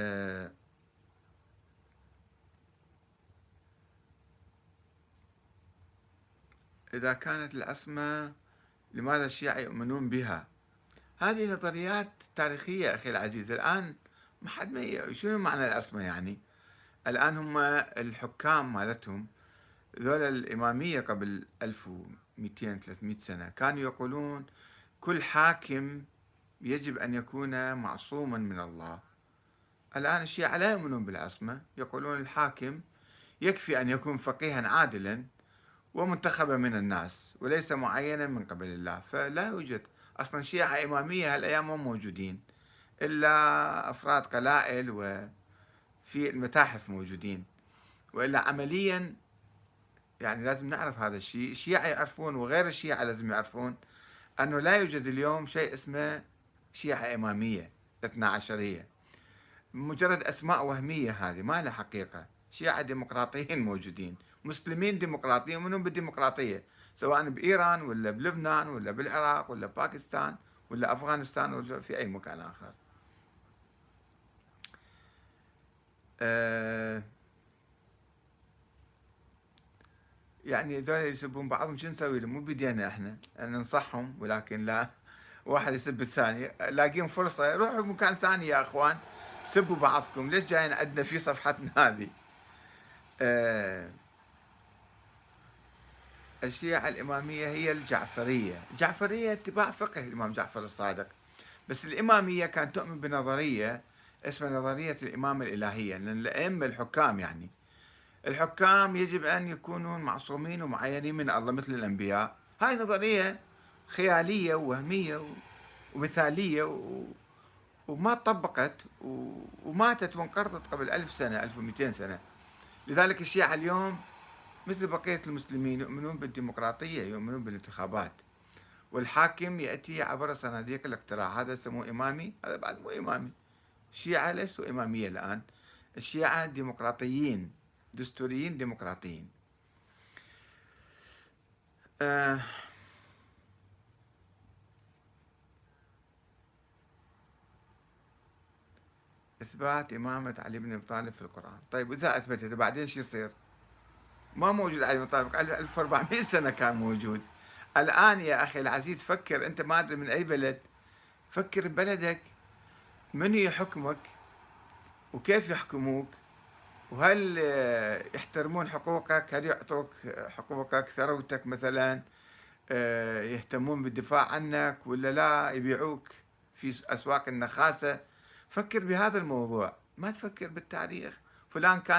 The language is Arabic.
آه، إذا كانت العصمة لماذا الشيعة يؤمنون بها؟ هذه نظريات تاريخية أخي العزيز. الآن ما حد ما شنو معنى العصمة يعني؟ الآن هم الحكام مالتهم ذولا الإمامية قبل 1200 300 سنة كانوا يقولون كل حاكم يجب أن يكون معصوما من الله. الآن الشيعة لا يؤمنون بالعصمة يقولون الحاكم يكفي أن يكون فقيها عادلا ومنتخبا من الناس وليس معينا من قبل الله. فلا يوجد أصلا شيعة إمامية هالأيام مو موجودين إلا أفراد قلائل وفي المتاحف موجودين. وإلا عمليا يعني لازم نعرف هذا الشيء. الشيعة يعرفون وغير الشيعة لازم يعرفون أنه لا يوجد اليوم شيء اسمه شيعة إمامية اثنا عشرية. مجرد أسماء وهمية هذه ما لها حقيقة. شيعة ديمقراطيين موجودين مسلمين ديمقراطيين ومنهم بالديمقراطية سواء بإيران ولا بلبنان ولا بالعراق ولا باكستان ولا أفغانستان ولا في أي مكان آخر. أه يعني ذول يسبون بعضهم شو نسوي لهم؟ مو بيدينا إحنا ننصحهم ولكن لا واحد يسب الثاني لاقين فرصة روحوا مكان ثاني يا إخوان. سبوا بعضكم ليش جايين عندنا في صفحتنا هذه؟ آه الشيعة الإمامية هي الجعفرية. الجعفرية اتباع فقه الإمام جعفر الصادق. بس الإمامية كانت تؤمن بنظرية اسمها نظرية الإمامة الإلهية لأن الأئمة الحكام يعني. الحكام يجب أن يكونوا معصومين ومعينين من الله مثل الأنبياء. هاي نظرية خيالية ووهمية ومثالية و... وما طبقت. وماتت وانقرضت قبل ألف سنة 1200 سنة. لذلك الشيعة اليوم مثل بقية المسلمين يؤمنون بالديمقراطية يؤمنون بالانتخابات. والحاكم يأتي عبر صناديق الاقتراع. هذا يسموه إمامي هذا بعد مو إمامي. الشيعة ليسوا إمامية الآن. الشيعة ديمقراطيين دستوريين ديمقراطيين. آه إثبات إمامة علي بن أبي طالب في القرآن. طيب إذا أثبتته بعدين شو يصير؟ ما موجود علي بن طالب 1400 سنة كان موجود. الآن يا أخي العزيز فكر أنت ما أدري من أي بلد. فكر ببلدك. من يحكمك؟ وكيف يحكموك؟ وهل يحترمون حقوقك؟ هل يعطوك حقوقك ثروتك مثلا؟ يهتمون بالدفاع عنك ولا لا؟ يبيعوك في أسواق النخاسة؟ فكر بهذا الموضوع. ما تفكر بالتاريخ. فلان كان